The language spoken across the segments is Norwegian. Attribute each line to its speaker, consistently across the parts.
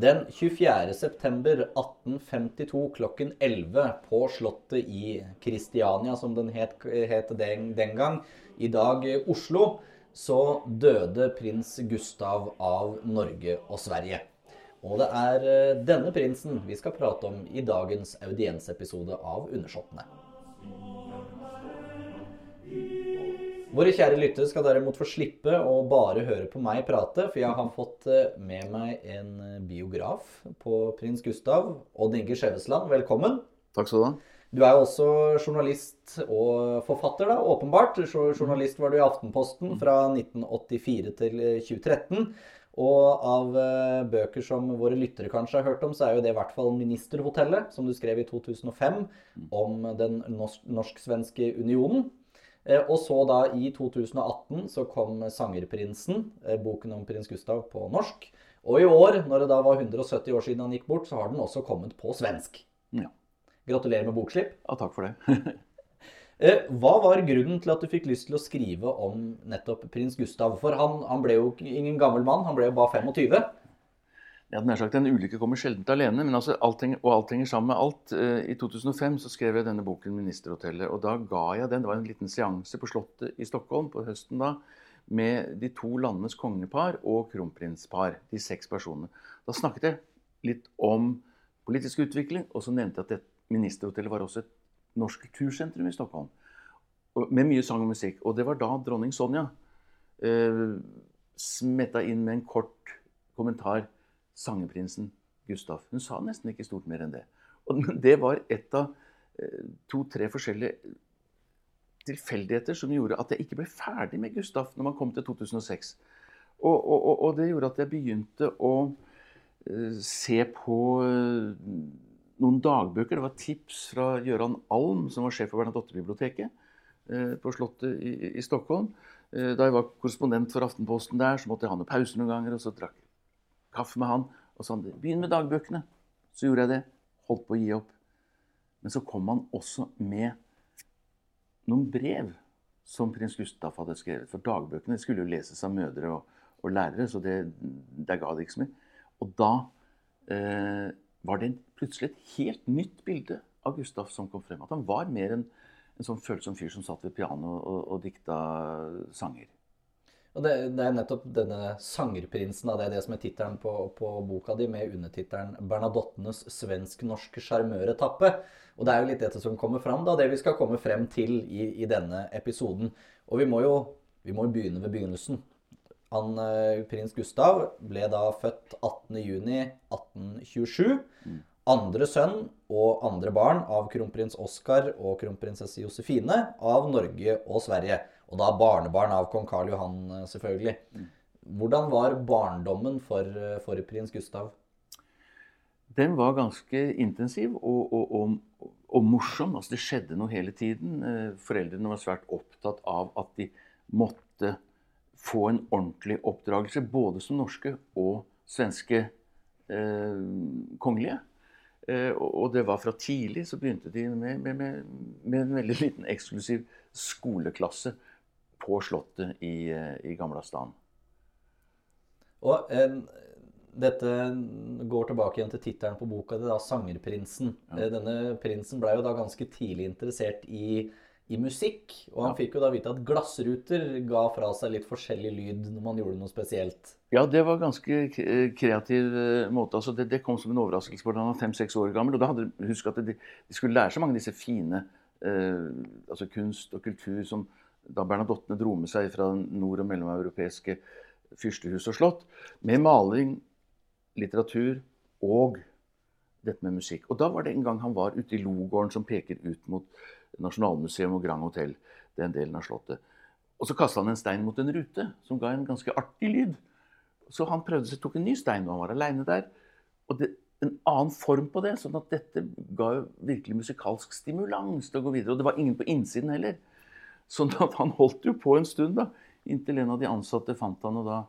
Speaker 1: Den 24. september 1852 klokken 11 på Slottet i Kristiania, som den het, het den, den gang, i dag Oslo, så døde prins Gustav av Norge og Sverige. Og det er eh, denne prinsen vi skal prate om i dagens audiensepisode av Undersåttene. Våre kjære lyttere skal derimot få slippe å bare høre på meg prate, for jeg har fått eh, med meg en eh, biograf på prins Gustav. Odd Inge Skjevesland, velkommen.
Speaker 2: Takk skal du ha.
Speaker 1: Du er jo også journalist og forfatter, da, åpenbart. Journalist var du i Aftenposten fra 1984 til 2013. Og av bøker som våre lyttere kanskje har hørt om, så er jo det i hvert fall 'Ministerhotellet', som du skrev i 2005 om den norsk-svenske unionen. Eh, og så da i 2018 så kom 'Sangerprinsen', eh, boken om prins Gustav, på norsk. Og i år, når det da var 170 år siden han gikk bort, så har den også kommet på svensk.
Speaker 2: Ja.
Speaker 1: Gratulerer med bokslipp.
Speaker 2: Ja, takk for det.
Speaker 1: Eh, hva var grunnen til at du fikk lyst til å skrive om nettopp prins Gustav? For han, han ble jo ingen gammel mann, han ble jo bare 25.
Speaker 2: Ja, nær sagt, En ulykke kommer sjelden alene, men altså, alt henger, og alt henger sammen med alt. Eh, I 2005 så skrev jeg denne boken 'Ministerhotellet', og da ga jeg den. Det var en liten seanse på Slottet i Stockholm på høsten da, med de to landenes kongepar og kronprinspar. De seks personene. Da snakket jeg litt om politisk utvikling, og så nevnte jeg at Ministerhotellet var også et norsk kultursentrum i Stockholm. Med mye sang og musikk. Og det var da dronning Sonja eh, smetta inn med en kort kommentar sangeprinsen Gustav. Hun sa nesten ikke stort mer enn det. Og det var et av eh, to-tre forskjellige tilfeldigheter som gjorde at jeg ikke ble ferdig med Gustav når man kom til 2006. Og, og, og det gjorde at jeg begynte å uh, se på uh, noen dagbøker. Det var tips fra Gøran Alm, som var sjef for Bernadotte-biblioteket på Slottet i, i Stockholm. Da jeg var korrespondent for Aftenposten der, så måtte jeg ha noen pauser noen ganger. og så drakk kaffe med han. Og sa begynn med dagbøkene. Så gjorde jeg det. Holdt på å gi opp. Men så kom han også med noen brev som prins Gustaf hadde skrevet. For dagbøkene skulle jo leses av mødre og, og lærere, så det, der ga det ikke så mye. Og da eh, var det plutselig et helt nytt bilde av Gustaf som kom frem. At han var mer en, en sånn følsom fyr som satt ved pianoet og, og dikta sanger.
Speaker 1: Og det, det, er nettopp denne sangerprinsen, det er det som er tittelen på, på, boka di, med undertittelen 'Bernadottenes svensk-norske sjarmøretappe'. Og det er jo litt dette som kommer fram, da, det vi skal komme frem til i, i denne episoden. Og vi må jo vi må begynne ved begynnelsen. Han, eh, Prins Gustav ble da født 18.6.1827. Mm. Andre sønn og andre barn av kronprins Oskar og kronprinsesse Josefine av Norge og Sverige. Og da barnebarn av kong Karl Johan, eh, selvfølgelig. Mm. Hvordan var barndommen for, eh, for prins Gustav?
Speaker 2: Den var ganske intensiv og, og, og, og, morsom. Altså, det skjedde noe hele tiden. Eh, foreldrene var svært opptatt av at de måtte få en ordentlig oppdragelse, både som norske og svenske eh, kongelige. Eh, og det var fra tidlig så begynte de med, med, med, med en veldig liten eksklusiv skoleklasse på Slottet i, eh, i Gamla stan.
Speaker 1: Og eh, dette går tilbake igjen til tittelen på boka di, 'Sangerprinsen'. Ja. Eh, denne prinsen ble jo da ganske tidlig interessert i, i musikk. Og han fikk jo da vite at glassruter ga fra seg litt forskjellig lyd når man gjorde noe spesielt.
Speaker 2: Ja, det var ganske kreativ måte. Altså, det, det, kom som en overraskelse da han var fem-seks år gammel. Og da hadde husk at de, de, skulle lære så mange av disse fine eh, altså kunst og kultur som da bernadottene dro med seg fra nord- og mellomeuropeiske fyrstehus og slott, med maling, litteratur og dette med musikk. Og da var det en gang han var ute i Logården, som peker ut mot Nasjonalmuseum og Grand Hotel. den delen av slottet. Og så kasta han en stein mot en rute, som ga en ganske artig lyd. Så han prøvde seg, tok en ny stein, og han var aleine der. Og det, en annen form på det, sånn at dette ga virkelig musikalsk stimulans til å gå videre. Og det var ingen på innsiden heller. Sånn at han holdt jo på en stund, da, inntil en av de ansatte fant han. Og da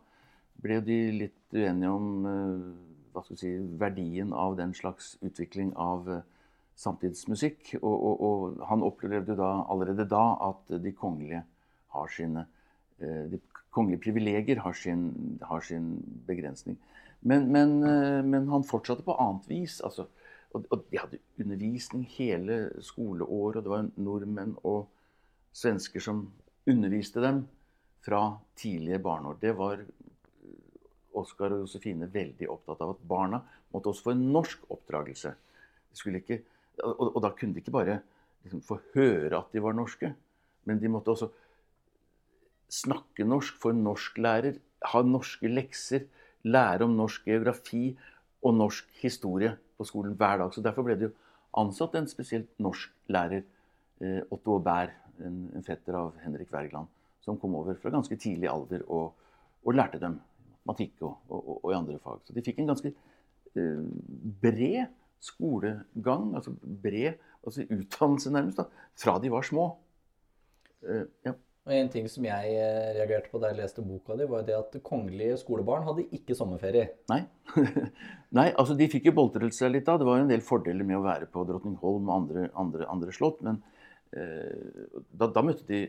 Speaker 2: ble de litt uenige om eh, hva skal vi si, verdien av den slags utvikling av eh, samtidsmusikk. Og, og, og han opplevde da, allerede da at de kongelige sine eh, de kongelige privilegier har sin, har sin begrensning. Men, men, eh, men, han fortsatte på annet vis. altså. Og, og de hadde undervisning hele skoleåret, og det var nordmenn og svensker som underviste dem fra tidlige barneår. Det var Oskar og Josefine veldig opptatt av at barna måtte også få en norsk oppdragelse. De skulle Ikke, og, og, da kunne de ikke bare liksom, få høre at de var norske, men de måtte også snakke norsk, få en norsklærer, ha norske lekser, lære om norsk geografi og norsk historie på skolen hver dag. Så Derfor ble det jo ansatt en spesielt norsklærer, eh, Otto Aubert, en, en fetter av Henrik Wergeland, som kom over fra ganske tidlig alder og, og lærte dem matematikk og, og, og, andre fag. Så de fikk en ganske eh, bred skolegang, altså bred altså utdannelse nærmest, da, fra de var små.
Speaker 1: Uh, ja. Og En ting som jeg eh, reagerte på da jeg leste boka di, var det at kongelige skolebarn hadde ikke sommerferie.
Speaker 2: Nei, Nei altså de fikk jo boltret seg litt da. Det var jo en del fordeler med å være på Drottningholm og andre, andre, andre slott. Men uh, da, da, møtte de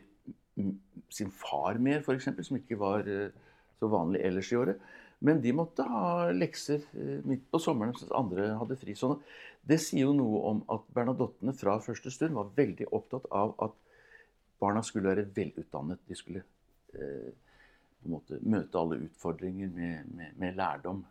Speaker 2: sin far mer, f.eks., som ikke var uh, så vanlig ellers i året. Men de måtte ha lekser eh, midt på sommeren, mens andre hadde fri. Sånn det sier jo noe om at Bernadottene fra første stund var veldig opptatt av at barna skulle være velutdannet. De skulle eh, på en måte møte alle utfordringer med, med, med lærdom.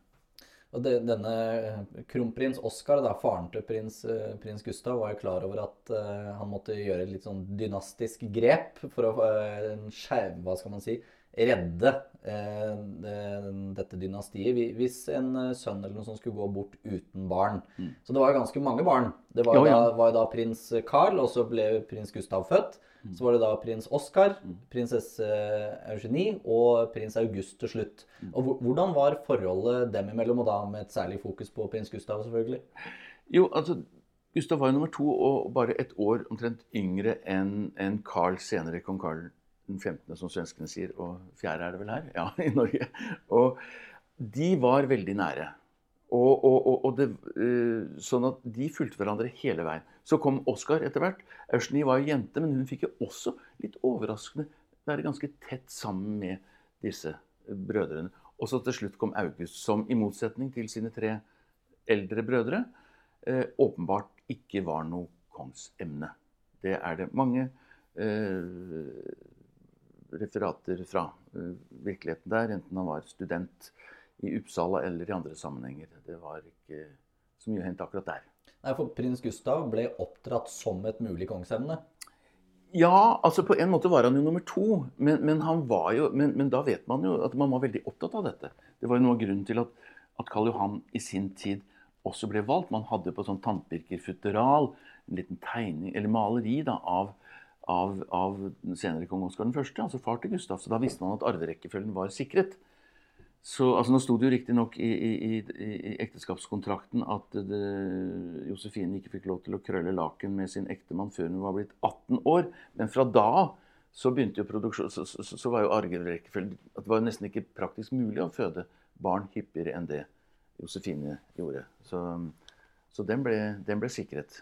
Speaker 1: Og det, denne eh, Kronprins Oskar, da, faren til prins, eh, prins, Gustav, var jo klar over at uh, han måtte gjøre et litt sånn dynastisk grep for å uh, skjeve, hva skal man si, redde eh, dette dynastiet hvis en sønn eller noe sånt skulle gå bort uten barn. Mm. Så det var jo ganske mange barn. Det var jo, da, var da, prins Carl, og så ble prins Gustav født. Mm. Så var det da prins Oscar, mm. prinsesse Eugenie og prins August til slutt. Mm. Og Hvordan var forholdet dem imellom, og da med et særlig fokus på prins Gustav? selvfølgelig?
Speaker 2: Jo, altså, Gustav var jo nummer to og bare et år omtrent yngre enn en Carl senere, kong Carl den 15., som svenskene sier. Og fjerde er det vel her? Ja, i Norge. Og de var veldig nære. Og, og, og det, uh, sånn at de fulgte hverandre hele veien. Så kom Oskar etter hvert. Eugenie var jo jente, men hun fikk jo også litt overraskende være ganske tett sammen med disse brødrene. Og så til slutt kom August, som i motsetning til sine tre eldre brødre uh, åpenbart ikke var noe kongsemne. Det er det mange uh, referater fra virkeligheten der, enten han var student i Uppsala eller i andre sammenhenger. Det var ikke så mye å hente akkurat der.
Speaker 1: Nei, For prins Gustav ble oppdratt som et mulig kongsemne?
Speaker 2: Ja, altså på en måte var han jo nummer to. Men, men, jo, men, men, da vet man jo at man var veldig opptatt av dette. Det var jo noe av grunnen til at, at Karl Johan i sin tid også ble valgt. Man hadde på sånn tannpirkerfutteral en liten tegning, eller maleri da, av, av, av den senere kong Oskar 1., altså far til Gustav. Så da visste man at arverekkefølgen var sikret. Så, altså Nå sto det jo riktignok i, i, i, ekteskapskontrakten at det, Josefine ikke fikk lov til å krølle laken med sin ektemann før hun var blitt 18 år. Men fra da så produksjon, så, så, så var jo arverekkefølgen at det var nesten ikke praktisk mulig å føde barn hyppigere enn det Josefine gjorde. Så den, ble, den, ble, sikret.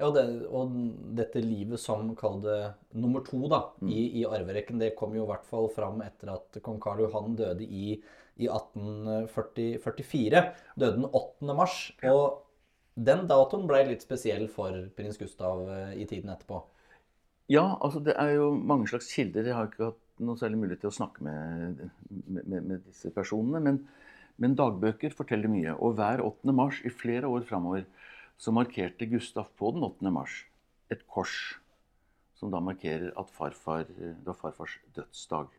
Speaker 1: Ja, og, det, og, dette livet som kall det nummer to da, mm. i, i, arverekken, det kom jo i hvert fall fram etter at kong Karl Johan døde i i 1844. Døde den 8. mars. Og den datoen ble litt spesiell for prins Gustav eh, i tiden etterpå.
Speaker 2: Ja, altså det er jo mange slags kilder. Jeg har ikke hatt noe særlig mulighet til å snakke med, med, med disse personene. Men, men, dagbøker forteller mye. Og hver 8. mars i flere år framover så markerte Gustav på den 8. mars et kors som da markerer at farfar, det var farfars dødsdag.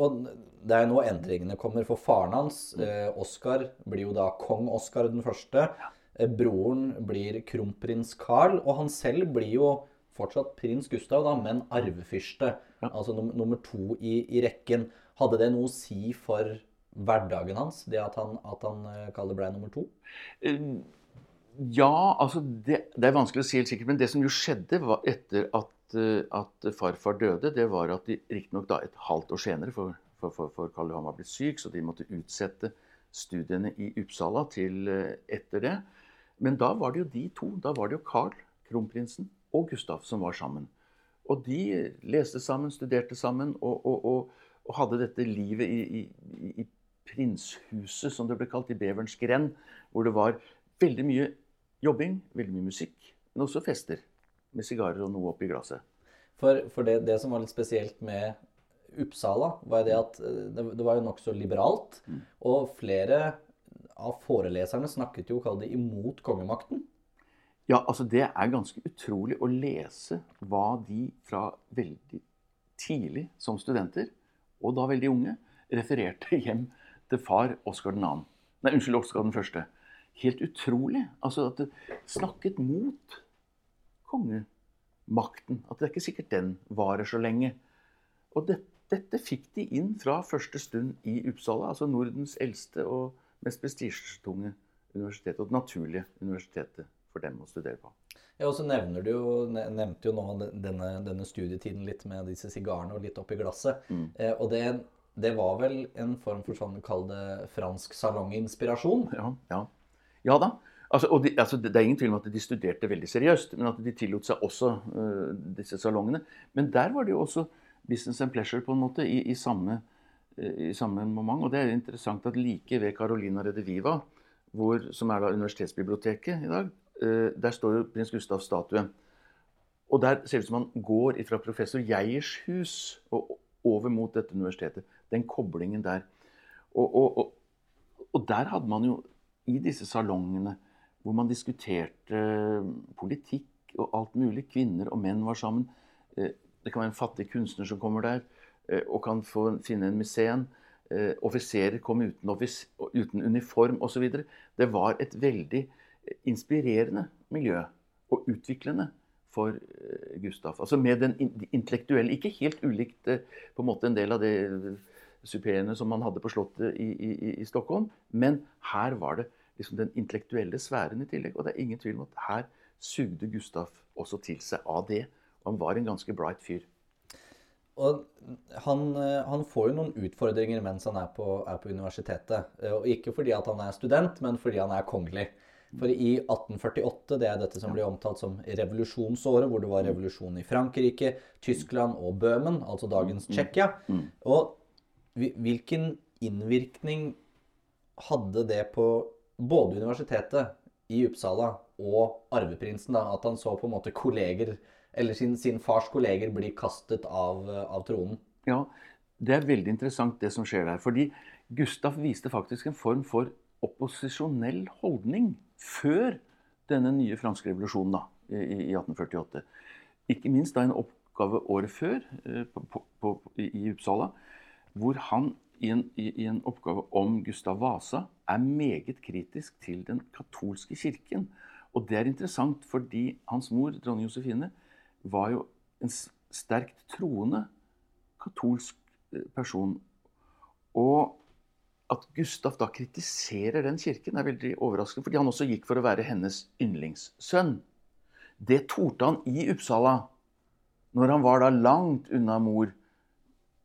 Speaker 1: Og det er nå endringene kommer. For faren hans, eh, Oskar, blir jo da kong Oskar den første. Eh, broren blir kronprins Carl, og han selv blir jo fortsatt prins Gustav, da, men arvefyrste. Ja. Altså num nummer to i, i, rekken. Hadde det noe å si for hverdagen hans, det at han, at han kaller blei nummer to?
Speaker 2: Ja, altså det, det, er vanskelig å si helt sikkert. Men det som jo skjedde etter at Eh, at farfar døde, det var at de riktignok et halvt år senere, for, for, for, for Karl Johan var blitt syk, så de måtte utsette studiene i Uppsala til eh, etter det. Men da var det jo de to. Da var det jo Carl, kronprinsen, og Gustav som var sammen. Og de leste sammen, studerte sammen og, og, og, og hadde dette livet i, i, i prinshuset, som det ble kalt, i Beverens grend, hvor det var veldig mye jobbing, veldig mye musikk, men også fester med sigarer og noe oppi glasset.
Speaker 1: For, for det, det, som var litt spesielt med Uppsala, var det at eh, det, det var jo nokså liberalt. Mm. Og flere av foreleserne snakket jo kall det imot kongemakten.
Speaker 2: Ja, altså det er ganske utrolig å lese hva de fra veldig tidlig som studenter, og da veldig unge, refererte hjem til far Oskar 2. Nei, unnskyld, Oskar den første. Helt utrolig. Altså at det snakket mot kongemakten. At det er ikke sikkert den varer så lenge. Og det, dette fikk de inn fra første stund i Uppsala, altså Nordens eldste og mest prestisjetunge universitet. Og det naturlige universitetet for dem å studere på.
Speaker 1: Ja, og så nevner du jo, nevnte jo nå denne, denne, studietiden litt med disse sigarene og litt oppi glasset. Mm. Eh, og det, det, var vel en form for sånn, kall det fransk salonginspirasjon?
Speaker 2: Ja, ja. Ja da. Altså, de, altså, det er ingen tvil om at de studerte veldig seriøst, men at de tillot seg også uh, disse salongene. Men der var det jo også business and pleasure på en måte i, i, samme, uh, i samme, moment. Og det er interessant at like ved Carolina Rediviva, hvor, som er da universitetsbiblioteket i dag, uh, der står jo prins Gustavs statue. Og der ser det ut som han går fra professor Geiers hus og over mot dette universitetet. Den koblingen der. Og, og, og, og der hadde man jo i disse salongene hvor man diskuterte eh, politikk og alt mulig. Kvinner og menn var sammen. Eh, det kan være en fattig kunstner som kommer der eh, og kan få finne en museum. Offiserer kom uten, uten uniform osv. Det var et veldig inspirerende miljø og utviklende for Gustav. Altså med den intellektuelle Ikke helt ulikt på en måte en del av det suppeene som man hadde på Slottet i, i, i Stockholm, men her var det liksom den intellektuelle sfæren i tillegg. Og det er ingen tvil om at her sugde Gustav også til seg av det. Og han var en ganske bright fyr.
Speaker 1: Og han, eh, han, får jo noen utfordringer mens han er på, er på, universitetet. Eh, og ikke fordi at han er student, men fordi han er kongelig. For i 1848, det er dette som blir omtalt som revolusjonsåret, hvor det var revolusjon i Frankrike, Tyskland og Bøhmen, altså dagens mm, mm, Tsjekkia. Mm. Og hvilken innvirkning hadde det på både universitetet i Uppsala og arveprinsen, da, at han så på en måte kolleger, eller sin, sin fars kolleger bli kastet av, av, tronen.
Speaker 2: Ja, det er veldig interessant det som skjer der. Fordi Gustav viste faktisk en form for opposisjonell holdning før denne nye franske revolusjonen da, i, i 1848. Ikke minst da en oppgave året før på, på, på, i Uppsala, hvor han i en, i, i en, oppgave om Gustav Vasa er meget kritisk til den katolske kirken. Og det er interessant fordi hans mor, dronning Josefine, var jo en sterkt troende katolsk eh, person. Og at Gustav da kritiserer den kirken, er veldig overraskende, fordi han også gikk for å være hennes yndlingssønn. Det torde han i Uppsala, når han var da langt unna mor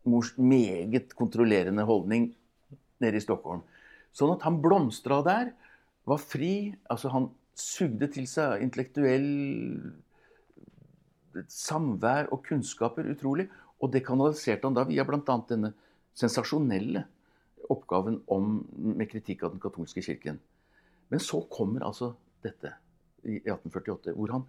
Speaker 2: mors meget kontrollerende holdning nede i Stockholm. Sånn at han blomstra der, var fri. altså Han sugde til seg intellektuell samvær og kunnskaper utrolig. Og det kanaliserte han da via bl.a. denne sensasjonelle oppgaven om, med kritikk av den katolske kirken. Men så kommer altså dette i 1848, hvor han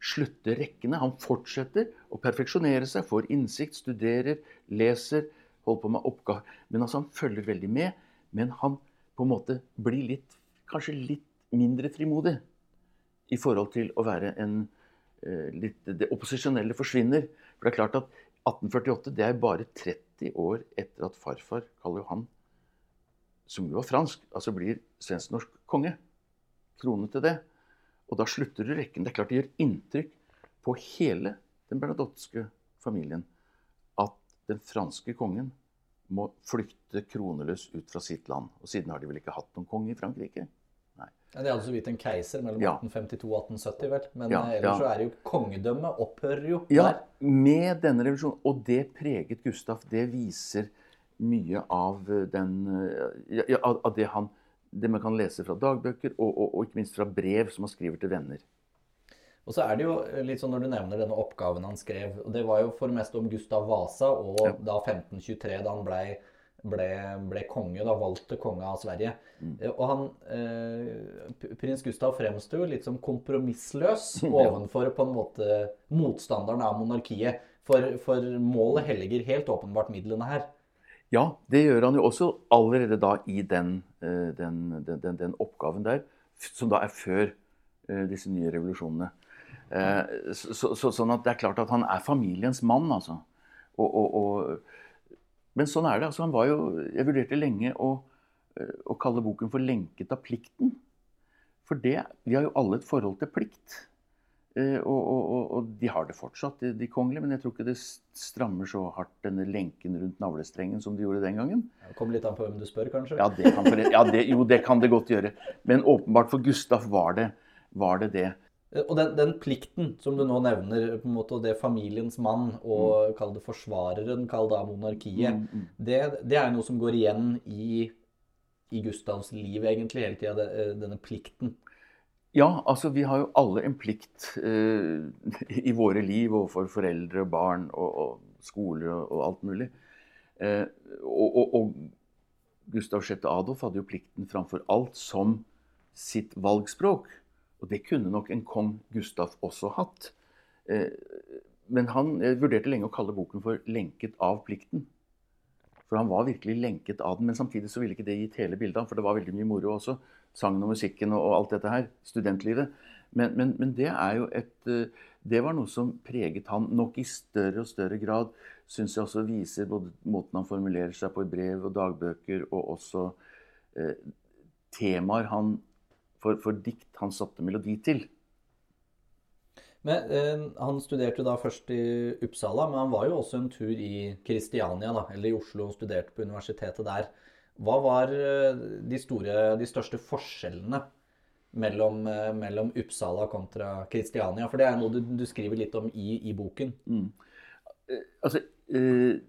Speaker 2: slutte rekkene. Han fortsetter å perfeksjonere seg, får innsikt, studerer, leser, holder på med oppgaver. Men altså, han følger veldig med. Men han på en måte blir litt, kanskje litt mindre frimodig i forhold til å være en uh, litt, Det opposisjonelle forsvinner. For det er klart at 1848 det er bare 30 år etter at farfar Karl Johan, som jo var fransk, altså blir svensk-norsk konge. Krone til det. Og da slutter du rekken. Det er klart det gjør inntrykk på hele den bernadotteske familien at den franske kongen må flykte kroneløs ut fra sitt land. Og siden har de vel ikke hatt noen konge i Frankrike?
Speaker 1: Nei. Ja, det hadde så vidt en keiser mellom ja. 1852 og 1870, vel. Men ja, ellers ja. så er det jo kongedømmet opphører jo
Speaker 2: ja, der. med denne revolusjonen. Og det preget Gustav. Det viser mye av, den, av det han det man kan lese fra dagbøker, og, og, og, ikke minst fra brev som man skriver til venner.
Speaker 1: Og så er det jo litt sånn når du nevner denne oppgaven han skrev, og det var jo for mest om Gustav Vasa og ja. da 1523, da han blei ble, ble konge, da valgt til konge av Sverige.
Speaker 2: Mm.
Speaker 1: Eh, Og han, eh, prins Gustav fremsto jo litt som kompromissløs ovenfor på en måte motstanderen av monarkiet. For, for målet helliger helt åpenbart midlene her.
Speaker 2: Ja, det gjør han jo også allerede da i den, eh, den, den, den, oppgaven der, som da er før eh, disse nye revolusjonene. Eh, så, så, så- sånn at det er klart at han er familiens mann, altså. Og, og, og, men sånn er det. altså han var jo, Jeg vurderte lenge å, å kalle boken for 'Lenket av plikten'. For det, vi har jo alle et forhold til plikt. Eh, og, og, og, de har det fortsatt, de, de kongelige. Men jeg tror ikke det strammer så hardt denne lenken rundt navlestrengen som de gjorde den gangen.
Speaker 1: Det kommer litt an på hvem du spør, kanskje.
Speaker 2: Ja, det kan, ja det, jo, det kan det godt gjøre. Men åpenbart for Gustaf var det var det. det.
Speaker 1: Eh, Og den, den plikten som du nå nevner, på en måte, og det familiens mann, og kall det forsvareren, kall det monarkiet,
Speaker 2: Mm, mm.
Speaker 1: det, det er noe som går igjen i, i Gustavs liv egentlig hele tida, denne plikten.
Speaker 2: Ja, altså vi har jo alle en plikt eh, i våre liv overfor foreldre, barn og, og skoler og, og alt mulig. Eh, og, og, og Gustav 6. Adolf hadde jo plikten framfor alt som sitt valgspråk. Og det kunne nok en kong Gustav også hatt. Eh, men han eh, vurderte lenge å kalle boken for 'Lenket av plikten'. For han var virkelig lenket av den, men samtidig så ville ikke det gitt hele bildet. For det var veldig mye moro også. Sangen og musikken og, alt dette her. Studentlivet. Men, men, men det er jo et eh, Det var noe som preget han nok i større og større grad. Syns jeg også viser både måten han formulerer seg på i brev og dagbøker, og også eh, temaer han for, for dikt han satte melodi til.
Speaker 1: Men eh, Han studerte da først i Uppsala, men han var jo også en tur i Kristiania, da, eller i Oslo, og studerte på universitetet der. Hva var eh, de, store, de største forskjellene mellom, eh, mellom Uppsala kontra Kristiania? For det er noe du, du skriver litt om i, i boken.
Speaker 2: Altså, eh,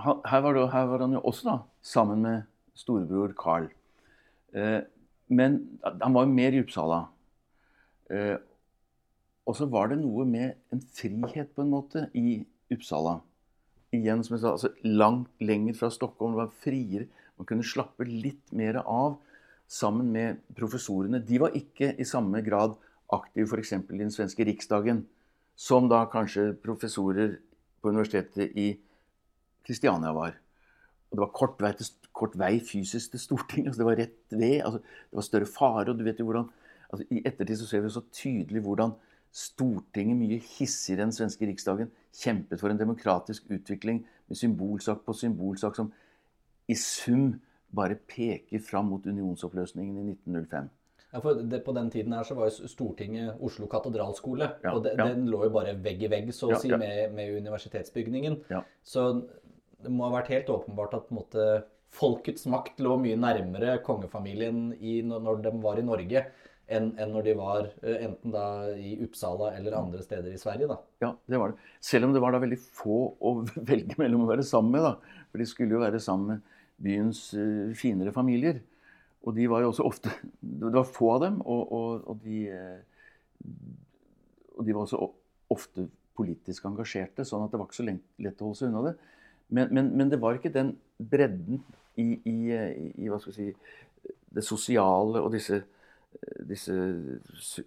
Speaker 2: her, var det, her var han jo også da, sammen med storebror Carl. Men han var jo mer i Uppsala. Og så var det noe med en frihet på en måte i Uppsala. Igjen, som jeg sa, altså langt lenger fra Stockholm. Det var friere. Man kunne slappe litt mer av sammen med professorene. De var ikke i samme grad aktive f.eks. i den svenske riksdagen, som da kanskje professorer på universitetet i Kristiania var. Og det var kort vei, til, kort vei fysisk til Stortinget. Altså det var rett ved. Altså det var større fare. og du vet jo hvordan, altså I ettertid så ser vi så tydelig hvordan Stortinget mye hissigere enn den svenske riksdagen kjempet for en demokratisk utvikling med symbolsak på symbolsak som i sum bare peker fram mot unionsoppløsningen i 1905.
Speaker 1: Ja, for det, På den tiden her så var jo Stortinget Oslo katedralskole.
Speaker 2: Ja,
Speaker 1: og de,
Speaker 2: ja.
Speaker 1: Den lå jo bare vegg i vegg så å si, med, med universitetsbygningen.
Speaker 2: Ja.
Speaker 1: Så det må ha vært helt åpenbart at på en måte, folkets makt lå mye nærmere kongefamilien i, når når de var i Norge, enn enn når de var eh, enten da i Uppsala eller andre steder i Sverige. da.
Speaker 2: Ja, det var det. Selv om det var da veldig få å velge mellom å være sammen med. da. For de skulle jo være sammen med byens eh, finere familier. Og de var jo også ofte Det var få av dem, og, og, og, de, eh, og de var også ofte politisk engasjerte, sånn at det var ikke så lett, å holde seg unna det. Men, men, men det var ikke den bredden i, i, i, si, det sosiale og disse disse,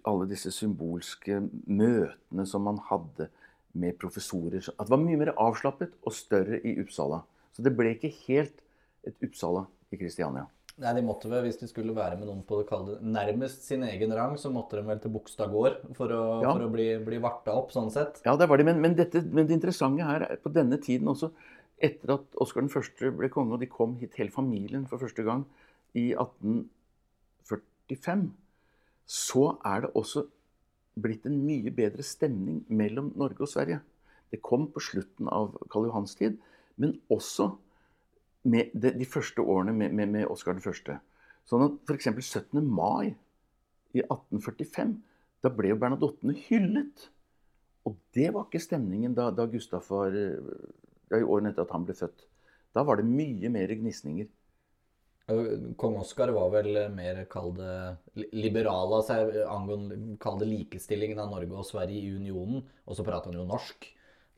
Speaker 2: alle disse symbolske møtene som man hadde med professorer. At det var mye mer avslappet og større i Uppsala. Så det ble ikke helt et Uppsala i Kristiania.
Speaker 1: Nei, de måtte vel, Hvis de skulle være med noen på det kalde, nærmest sin egen rang, så måtte de vel til Bogstad gård for å,
Speaker 2: Ja.
Speaker 1: for å bli, bli varta opp, sånn sett.
Speaker 2: Ja, det var de. Men, men, dette, men det interessante her er på denne tiden også, etter at Oskar 1. ble konge, og de kom hit hele familien for første gang i 1845, så er det også blitt en mye bedre stemning mellom Norge og Sverige. Det kom på slutten av Karl Johans tid, men også med de, de første årene med, med, med Oskar 1. Sånn at f.eks. 17. mai i 1845, da ble jo Bernadottene hyllet. Og det var ikke stemningen da, da Gustaf var ja, i årene etter at han ble født. Da var det mye mer gnisninger.
Speaker 1: Kong Oskar var vel mer, kall det, li- liberal av seg angående kall det likestillingen av Norge og Sverige i unionen. Og så prater han jo norsk.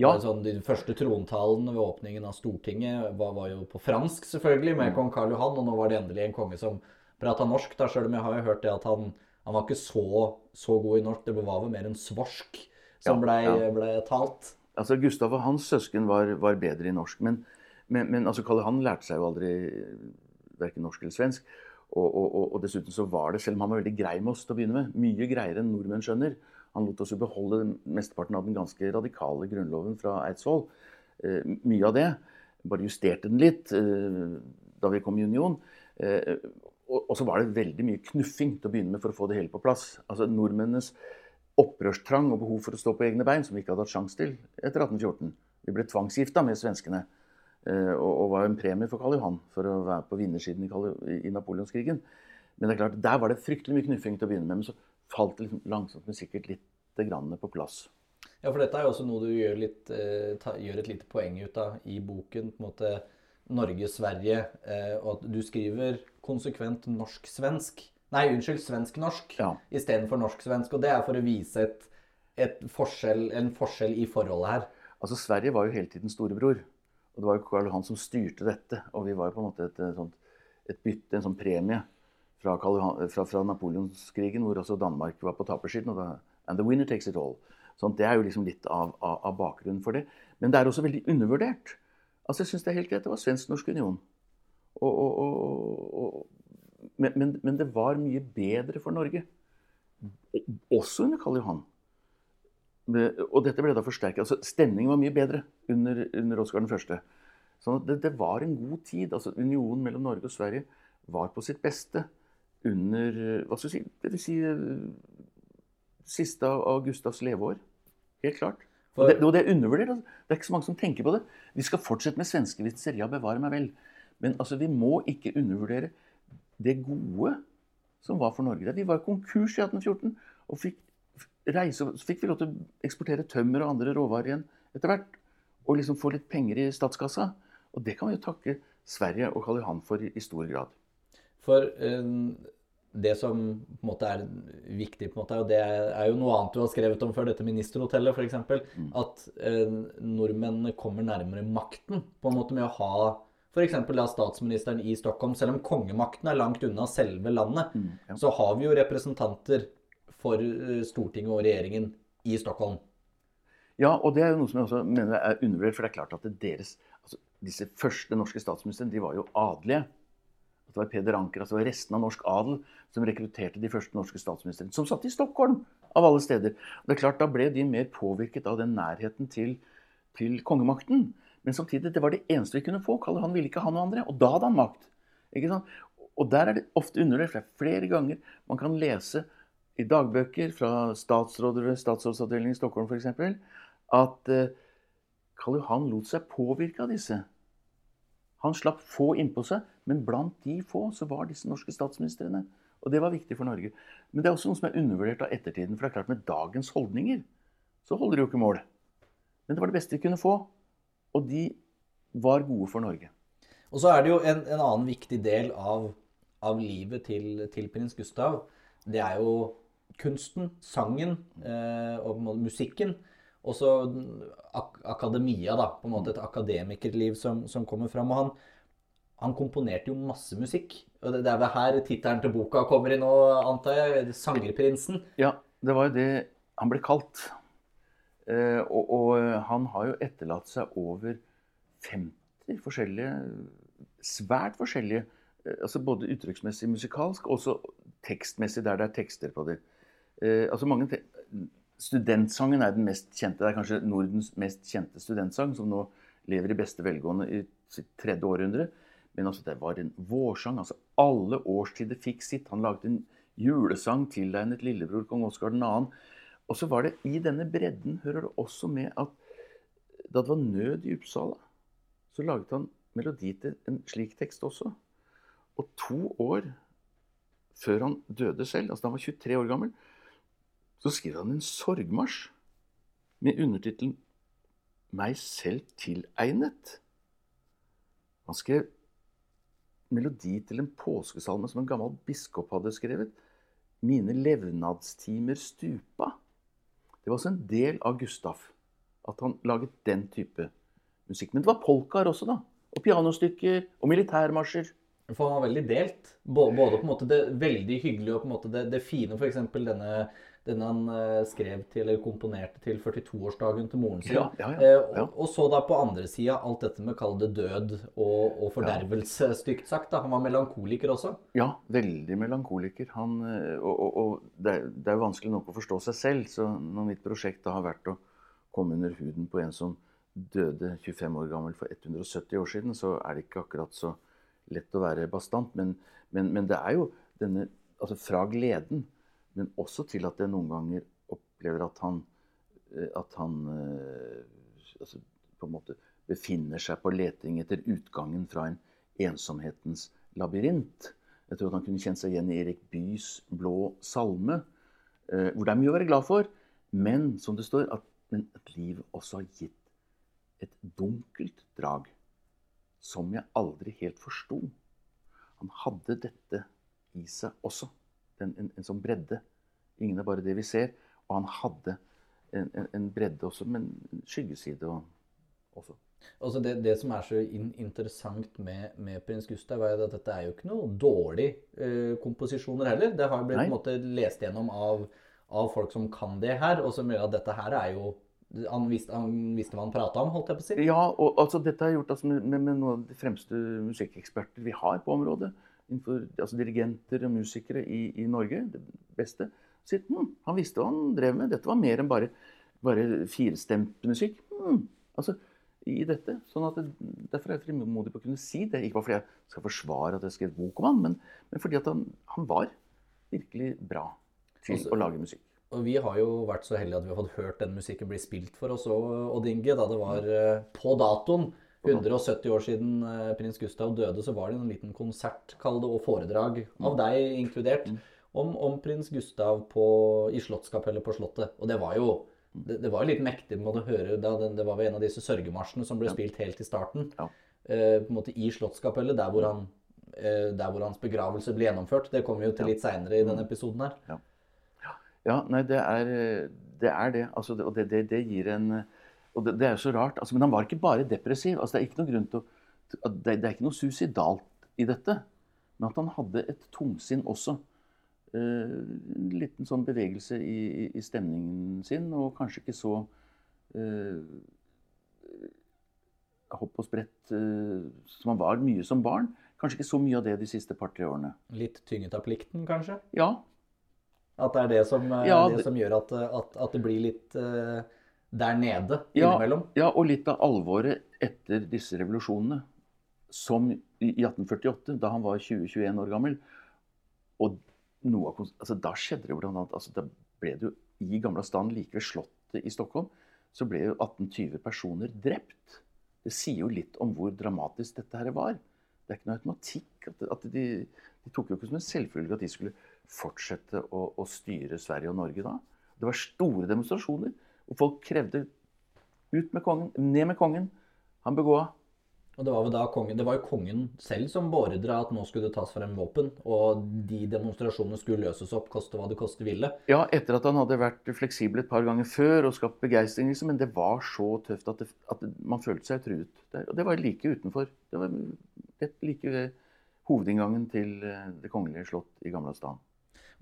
Speaker 1: Ja. Sånn, de første trontalene ved åpningen av Stortinget var, var, jo på fransk, selvfølgelig, med mm. kong Karl Johan. Og nå var det endelig en konge som prata norsk. da, Sjøl om jeg har jo hørt det at han, han var ikke så, så, god i norsk. Det var vel mer en svorsk som blei ja, ble talt.
Speaker 2: Altså, Gustav og hans søsken var, var bedre i norsk. Men, men, men altså, Karl Johan lærte seg jo aldri verken norsk eller svensk. Og, og, og, og, dessuten så var det, selv om han var veldig grei med oss til å begynne med, mye greiere enn nordmenn skjønner, han lot oss jo beholde mesteparten av den ganske radikale grunnloven fra Eidsvoll. Eh, mye av det. Bare justerte den litt eh, da vi kom i union. Eh, og, så var det veldig mye knuffing til å begynne med for å få det hele på plass. Altså Nordmennenes opprørstrang og behov for å stå på egne bein, som vi ikke hadde hatt sjanse til etter 1814. Vi ble tvangsgifta med svenskene. Og, var en premie for Karl Johan for å være på vinnersiden i napoleonskrigen. Men det er klart, der var det fryktelig mye knuffing til å begynne med. Men så falt liksom langsomt, men sikkert litt grann på plass.
Speaker 1: Ja, for dette er jo også noe du gjør, litt, eh, gjør et lite poeng ut av i boken. på en måte Norge-Sverige. Eh, og at du skriver konsekvent norsk-svensk. Nei, unnskyld, svensk-norsk ja. istedenfor norsk-svensk. Og det er for å vise et, et forskjell, en forskjell i forholdet her.
Speaker 2: Altså, Sverige var jo hele tiden storebror. Og det var jo Karl Johan som styrte dette. Og vi var jo på en måte et, et, et bytte, en sånn premie fra, fra, fra napoleonskrigen, hvor også Danmark var på tapersiden. Og da, and the winner takes it all. Sånn, det er jo liksom litt av, av, av, bakgrunnen for det. Men det er også veldig undervurdert. Altså, Jeg syns det er helt greit. Det var svensk-norsk union. Og, og, og, men, men, men, det var mye bedre for Norge. Også under Karl Johan. Og dette ble da forsterket. Altså, stemningen var mye bedre under, under Oskar 1. Sånn det, det, var en god tid. altså Unionen mellom Norge og Sverige var på sitt beste under hva skal jeg si, det vil si siste av Gustavs leveår. Helt klart. Og det, og det, er undervurdert. Altså. Det er ikke så mange som tenker på det. Vi skal fortsette med svenskevitser. Ja, bevare meg vel. Men altså, vi må ikke undervurdere det gode som var for Norge. Vi var konkurs i 1814 og fikk reise, så fikk vi lov til å eksportere tømmer og andre råvarer igjen etter hvert. Og liksom få litt penger i statskassa. Og det kan vi jo takke Sverige og Karl Johan for i stor grad.
Speaker 1: For um, det som på en måte er viktig, på en måte, og det er jo noe annet du har skrevet om før, dette ministerhotellet f.eks., mm. at nordmennene nordmenn kommer nærmere makten på en måte med å ha f.eks. statsministeren i Stockholm. Selv om kongemakten er langt unna selve landet, mm, ja. så har vi jo representanter for eh, Stortinget og regjeringen i Stockholm.
Speaker 2: Ja, og det er jo noe som jeg også mener er undervurdert. For det er klart at deres, altså, disse første norske statsministrene de var jo adelige det var Peder Anker, altså resten av norsk adel, som rekrutterte de første norske statsministrene. Som satt i Stockholm, av alle steder. Og det er klart, Da ble de mer påvirket av den nærheten til, til kongemakten. Men samtidig, det var det eneste vi kunne få. Kalle han ville ikke ha noe andre. Og da hadde han makt. Ikke sant? Og der er det ofte er flere ganger man kan lese i dagbøker fra statsråder ved statsrådsavdelingen i Stockholm f.eks. at uh, Karl Johan lot seg påvirke av disse. Han slapp få innpå seg, men blant de få så var disse norske statsministrene. Og det var viktig for Norge. Men det er også noe som er undervurdert av ettertiden. For det er klart med dagens holdninger så holder det jo ikke mål. Men det var det beste de kunne få. Og de var gode for Norge.
Speaker 1: Og så er det jo en, en annen viktig del av, av livet til, til, prins Gustav. Det er jo kunsten, sangen eh, og musikken. Og så ak akademia, da. På en måte et akademikerliv som, som kommer fram. Og han, han, komponerte jo masse musikk. Og det, det er vel her tittelen til boka kommer inn nå, antar jeg. 'Sangerprinsen'.
Speaker 2: Ja, det var jo det han ble kalt. Eh, og, og, han har jo etterlatt seg over 50 forskjellige Svært forskjellige eh, altså Både uttrykksmessig musikalsk og også tekstmessig, der det er tekster på det. Eh, altså mange Studentsangen er den mest kjente. Det er kanskje Nordens mest kjente studentsang, som nå lever i beste velgående i sitt tredje århundre. Men altså, det var en vårsang. altså Alle årstider fikk sitt. Han laget en julesang tilegnet lillebror kong Oskar 2. Og så var det i denne bredden hører det også med at da det var nød i Uppsala, så laget han melodi til en slik tekst også. Og to år før han døde selv, altså da han var 23 år gammel, så skriver han en sorgmarsj med undertittelen 'Meg selv tilegnet'. Han skrev melodi til en påskesalme som en gammel biskop hadde skrevet. 'Mine levnadstimer stupa'. Det var også en del av Gustaf at han laget den type musikk. Men det var polkaer også, da. Og pianostykker og militærmarsjer.
Speaker 1: For han var veldig delt. Både på en måte det veldig hyggelige og på en måte det, det fine, f.eks. denne, denne han uh, skrev til, eller komponerte til 42-årsdagen til moren sin.
Speaker 2: Ja, ja, ja,
Speaker 1: uh, og, og, så da på andre sida alt dette med kall det død og, og fordervelse, stygt sagt. da. Han var melankoliker også?
Speaker 2: Ja, veldig melankoliker. Han, eh, og, og det, er, det er jo vanskelig nok å forstå seg selv, så når mitt prosjekt da har vært å komme under huden på en som døde 25 år gammel for 170 år siden, så er det ikke akkurat så lett å være bastant. Men, men, men det er jo denne Altså fra gleden, men også til at jeg noen ganger opplever at han, eh, at han eh, altså på en måte befinner seg på leting etter utgangen fra en ensomhetens labyrint. Jeg tror at han kunne kjent seg igjen i Erik Byes 'Blå salme', eh, hvor det er mye å være glad for, men som det står, at, at livet også har gitt et dunkelt drag som jeg aldri helt forsto. Han hadde dette i seg også. En, en, en sånn bredde. Ingen er bare det vi ser. Og han hadde en, en bredde også, men en skyggeside også.
Speaker 1: Altså det, det, som er så in interessant med, med, prins Gustav, er at dette er jo ikke noe dårlig uh, komposisjoner heller. Det har blitt på en måte lest gjennom av, av, folk som kan det her, og som gjør at dette her er jo han visste, han visste, hva han prata om, holdt jeg på å si?
Speaker 2: Ja, og altså, dette har gjort altså, med, med, noen av de fremste musikkeksperter vi har på området. Innenfor, altså Dirigenter og musikere i, i Norge. Det beste. Sier, hm, han visste hva han drev med. Dette var mer enn bare, bare firstemt musikk. Hm, altså, i dette. Sånn at det, Derfor er jeg frimodig på å kunne si det. Ikke bare fordi jeg skal forsvare at jeg skrev bok om han, men, men fordi at han, han var virkelig bra til altså, å lage musikk.
Speaker 1: Og vi har jo vært så heldige at vi har fått hørt den musikken bli spilt for oss òg, Odd Inge. Da det var uh, på datoen 170 år siden uh, prins Gustav døde, så var det en liten konsert, kall det, og foredrag, av mm. deg inkludert, mm. om, om, prins Gustav på, i Slottskapellet på Slottet. Og det var jo det, det var litt mektig å høre da det, det var en av disse sørgemarsjene som ble spilt helt i starten. Ja. Eh, på en måte I Slottskapellet, der hvor, han, der hvor hans begravelse ble gjennomført. Det kommer vi jo til litt seinere i denne mm. episoden her. Ja.
Speaker 2: Ja, nei, det er det. Er det. Altså, og det, det, det, gir en Og det, er jo så rart. Altså, men han var ikke bare depressiv. Altså, det er ikke noe grunn til å det, er ikke noe suicidalt i dette. Men at han hadde et tungsinn også. Uh, en liten sånn bevegelse i, i, i, stemningen sin, og kanskje ikke så uh, hopp og sprett uh, som han var mye som barn. Kanskje ikke så mye av det de siste par-tre årene.
Speaker 1: Litt tynget av plikten, kanskje?
Speaker 2: Ja,
Speaker 1: at det er det som, eh, ja, det som gjør at, at, at, det blir litt uh, der nede innimellom?
Speaker 2: Ja, og litt av alvoret etter disse revolusjonene. Som i 1848, da han var 20-21 år gammel. Og noe av, altså, da skjedde det blant annet altså, Da ble det jo i Gamla stand, like ved Slottet i Stockholm, så ble jo 1820 personer drept. Det sier jo litt om hvor dramatisk dette her var. Det er ikke noe automatikk. At, at de, de, tok jo ikke som en selvfølge at de skulle fortsette å, å, styre Sverige og Norge da. Det var store demonstrasjoner. Og folk krevde ut med kongen, ned med kongen. Han begåa.
Speaker 1: Og det var, kongen, det var jo kongen selv som beordra at nå skulle det tas frem våpen. Og de demonstrasjonene skulle løses opp, koste hva det koste ville.
Speaker 2: Ja, etter at han hadde vært fleksibel et par ganger før og skapt begeistring. Liksom, men det var så tøft at, det, at man følte seg truet. Der. Og det var like utenfor. Det var rett like ved hovedinngangen til eh, Det kongelige slott i Gamla stan.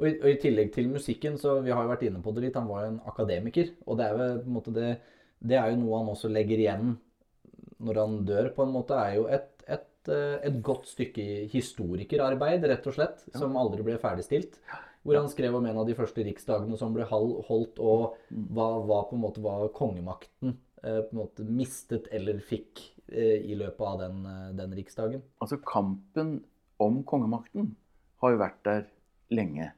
Speaker 1: Og i, og i, tillegg til musikken, så vi har jo vært inne på det litt, han var jo en akademiker. Og det er jo på en måte det, det er jo noe han også legger igjen når han dør, på en måte, er jo et, et, eh, et godt stykke historikerarbeid, rett og slett, ja. som aldri ble ferdigstilt. Hvor han skrev om en av de første riksdagene som ble holdt, og mm. hva, hva på en måte var kongemakten eh, på en måte mistet eller fikk eh, i løpet av den, den riksdagen.
Speaker 2: Altså kampen om kongemakten har jo vært der lenge.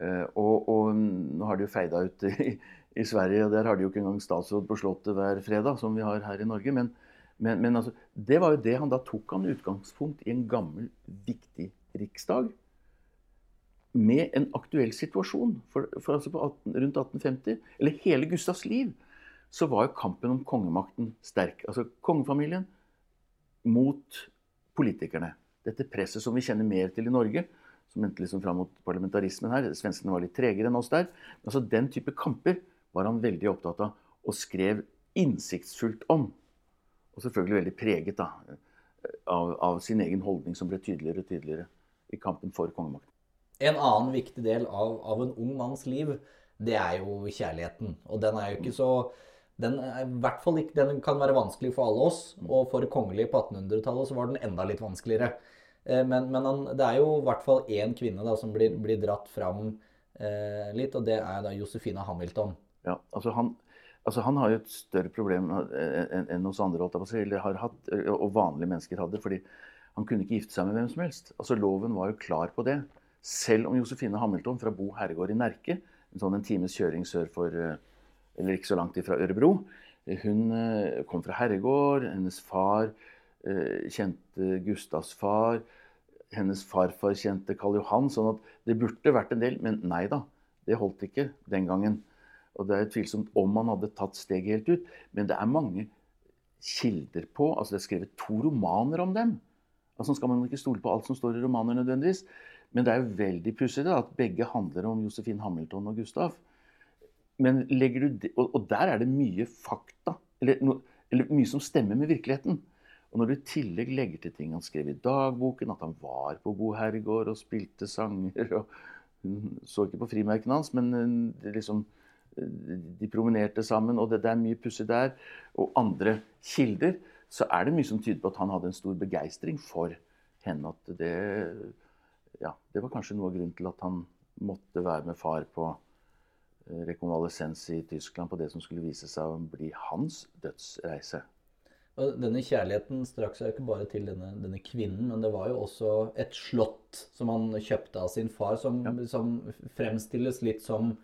Speaker 2: Eh, og, og, nå har de jo feida ut i, i, Sverige, og der har de jo ikke engang statsråd på Slottet hver fredag, som vi har her i Norge. Men, men, men altså, det var jo det han da tok han utgangspunkt i en gammel, viktig riksdag. Med en aktuell situasjon. For, for altså 18, rundt 1850, eller hele Gustavs liv, så var jo kampen om kongemakten sterk. Altså kongefamilien mot politikerne. Dette presset som vi kjenner mer til i Norge, som endte liksom fram mot parlamentarismen her. Svenskene var litt tregere enn oss der. Altså Den type kamper var han veldig opptatt av, og skrev innsiktsfullt om. Og selvfølgelig veldig preget da, av, av sin egen holdning, som ble tydeligere og tydeligere i kampen for kongemakten.
Speaker 1: En annen viktig del av, av, en ung manns liv, det er jo kjærligheten. Og den er jo ikke så den, ikke, den kan være vanskelig for alle oss, og for kongelige på 1800-tallet så var den enda litt vanskeligere. Eh, men, men han, det er jo i hvert fall én kvinne da, som blir, blir dratt fram eh, litt, og det er da Josefina Hamilton.
Speaker 2: Ja, altså han, altså han har jo et større problem enn en oss andre, eller har hatt, og vanlige mennesker hadde. fordi han kunne ikke gifte seg med hvem som helst. Altså Loven var jo klar på det. Selv om Josefine Hamilton fra Bo herregård i Nerke, en sånn en times kjøring sør for eh, Eller ikke så langt ifra Ørebro. Hun eh, kom fra herregård. Hennes far eh, kjente Gustavs far. Hennes farfar kjente Karl Johan. Sånn at det burde vært en del. Men nei da. Det holdt ikke den gangen. Og det er tvilsomt om han hadde tatt steget helt ut. Men det er mange kilder på altså Det er skrevet to romaner om dem. Altså skal man ikke stole på alt som står i romaner nødvendigvis. Men det er jo veldig pussig at begge handler om Josefin Hamilton og Gustav. Men legger du det, og, og der er det mye fakta. Eller, no, eller, mye som stemmer med virkeligheten. Og når du i tillegg legger til ting han skrev i dagboken, at han var på Bo herregård og spilte sanger og Hun så ikke på frimerkene hans, men eh, liksom eh, de promenerte sammen, og det, det er mye pussig der. Og andre kilder. Så er det mye som tyder på at han hadde en stor begeistring for henne. At det, ja, det var kanskje noe av grunnen til at han måtte være med far på eh, rekonvalesens i Tyskland på det som skulle vise seg å bli hans dødsreise.
Speaker 1: Og denne kjærligheten strakk seg ikke bare til denne, denne, kvinnen, men det var jo også et slott som han kjøpte av sin far, som, ja. som fremstilles litt som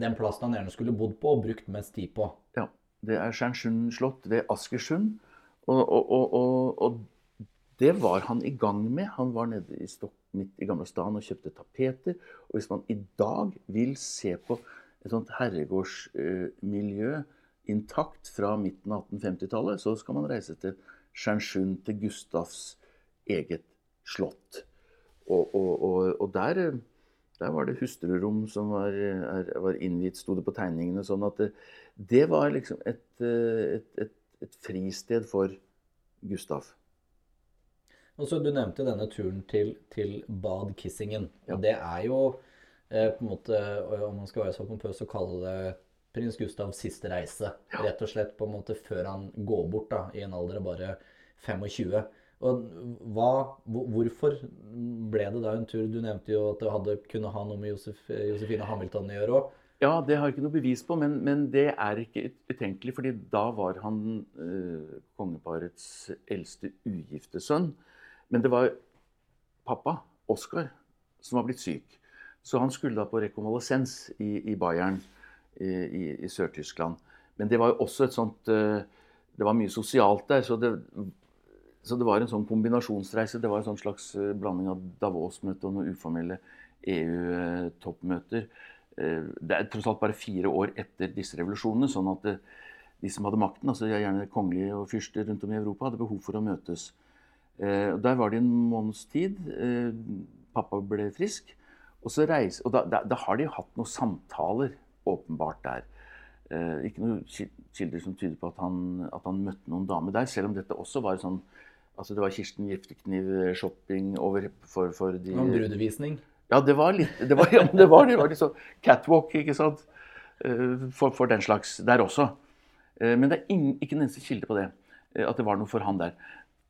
Speaker 1: den plassen han gjerne skulle bodd på og brukt mest tid på.
Speaker 2: Ja. Det er Stjernsund slott ved Askersund. Og, og, og, og, det var han i gang med. Han var nede i Stokk, midt i Gamle Stan og kjøpte tapeter. Og hvis man i dag vil se på et sånt herregårdsmiljø uh, intakt fra midten av 1850-tallet, så skal man reise til Stjernsund, til Gustavs eget slott. Og, og, og, og der, der, var det hustrurom som var, var innvidd, sto det på tegningene. sånn at det, det var liksom et, et, et, et, fristed for Gustav.
Speaker 1: Og så Du nevnte denne turen til, til Bad Kissingen. Ja. Og det er jo eh, på en måte, om man skal være så pompøs, og kalle det prins Gustavs siste reise. Ja. Rett og slett på en måte før han går bort da, i en alder av bare 25. Og hva, hvorfor ble det da en tur? Du nevnte jo at det hadde kunne ha noe med Josef, Josefine Hamilton å gjøre òg.
Speaker 2: Ja, det har jeg ikke noe bevis på, men, men det er ikke utenkelig. fordi da var han eh, kongeparets eldste ugifte sønn. Men det var pappa, Oskar, som var blitt syk. Så han skulle da på rekonvalesens i, i Bayern i, i Sør-Tyskland. Men det var jo også et sånt eh, Det var mye sosialt der. Så det, så det var en sånn kombinasjonsreise. Det var en sånn slags eh, blanding av Davos-møte og noen uformelle EU-toppmøter. Eh, det er tross alt bare fire år etter disse revolusjonene. sånn at de som hadde makten, altså gjerne kongelige og fyrster rundt om i Europa, hadde behov for å møtes. Der var det en måneds tid. Pappa ble frisk. Og, reise, og da, da, da, har de hatt noen samtaler åpenbart der. Eh, ikke noen kilder som tyder på at han, at han, møtte noen dame der, selv om dette også var sånn altså Det var Kirsten Giftekniv-shopping over for, for de
Speaker 1: Noen brudevisning?
Speaker 2: Ja, det var litt det var, ja, det var, det var litt sånn catwalk, ikke sant? Eh, for, for, den slags der også. Eh, men det er ingen, ikke en eneste kilde på det. Eh, at det var noe for han der.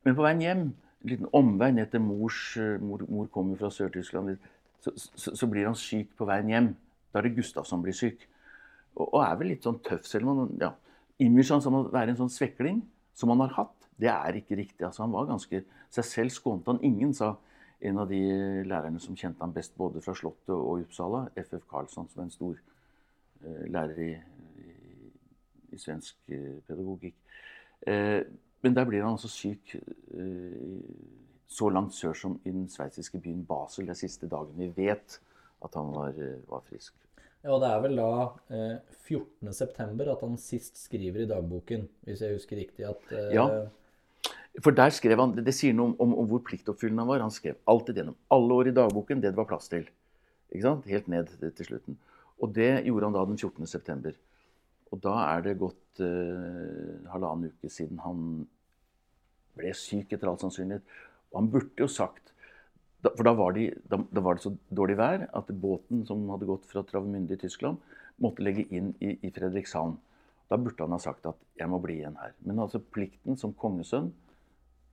Speaker 2: Men på veien hjem, en liten omvei ned til mors Mor, mor kommer fra Sør-Tyskland. Så, så, så, blir han syk på veien hjem. Da er det Gustav som blir syk. Og, og er vel litt sånn tøff, selv om han ja, image han som å være en sånn svekling som han har hatt. Det er ikke riktig. altså Han var ganske Seg selv skånte han ingen, sa en av de lærerne som kjente han best både fra Slottet og Uppsala, FF Karlsson, som er en stor uh, lærer i, i, i svensk uh, pedagogikk. Uh, men der blir han altså syk så langt sør som i den sveitsiske byen Basel. Det siste dagen vi vet at han var, eh, var frisk.
Speaker 1: Og Det er vel da eh, 14.9. at han sist skriver i dagboken, hvis jeg husker riktig. at... Eh,
Speaker 2: ja, for der skrev han, Det sier noe om, om, om hvor pliktoppfyllende han var. Han skrev alltid gjennom alle år i dagboken det det var plass til. Ikke sant? Helt ned til slutten. Og det gjorde han da den 14.9. Og da er det gått eh, halvannen uke siden han ble syk, etter all sannsynlighet. Og han burde jo sagt da, For da var, de, da, da var, det så dårlig vær at båten som hadde gått fra Travemünde i Tyskland, måtte legge inn i, i Fredrikshavn. Da burde han ha sagt at 'jeg må bli igjen her'. Men altså plikten som kongesønn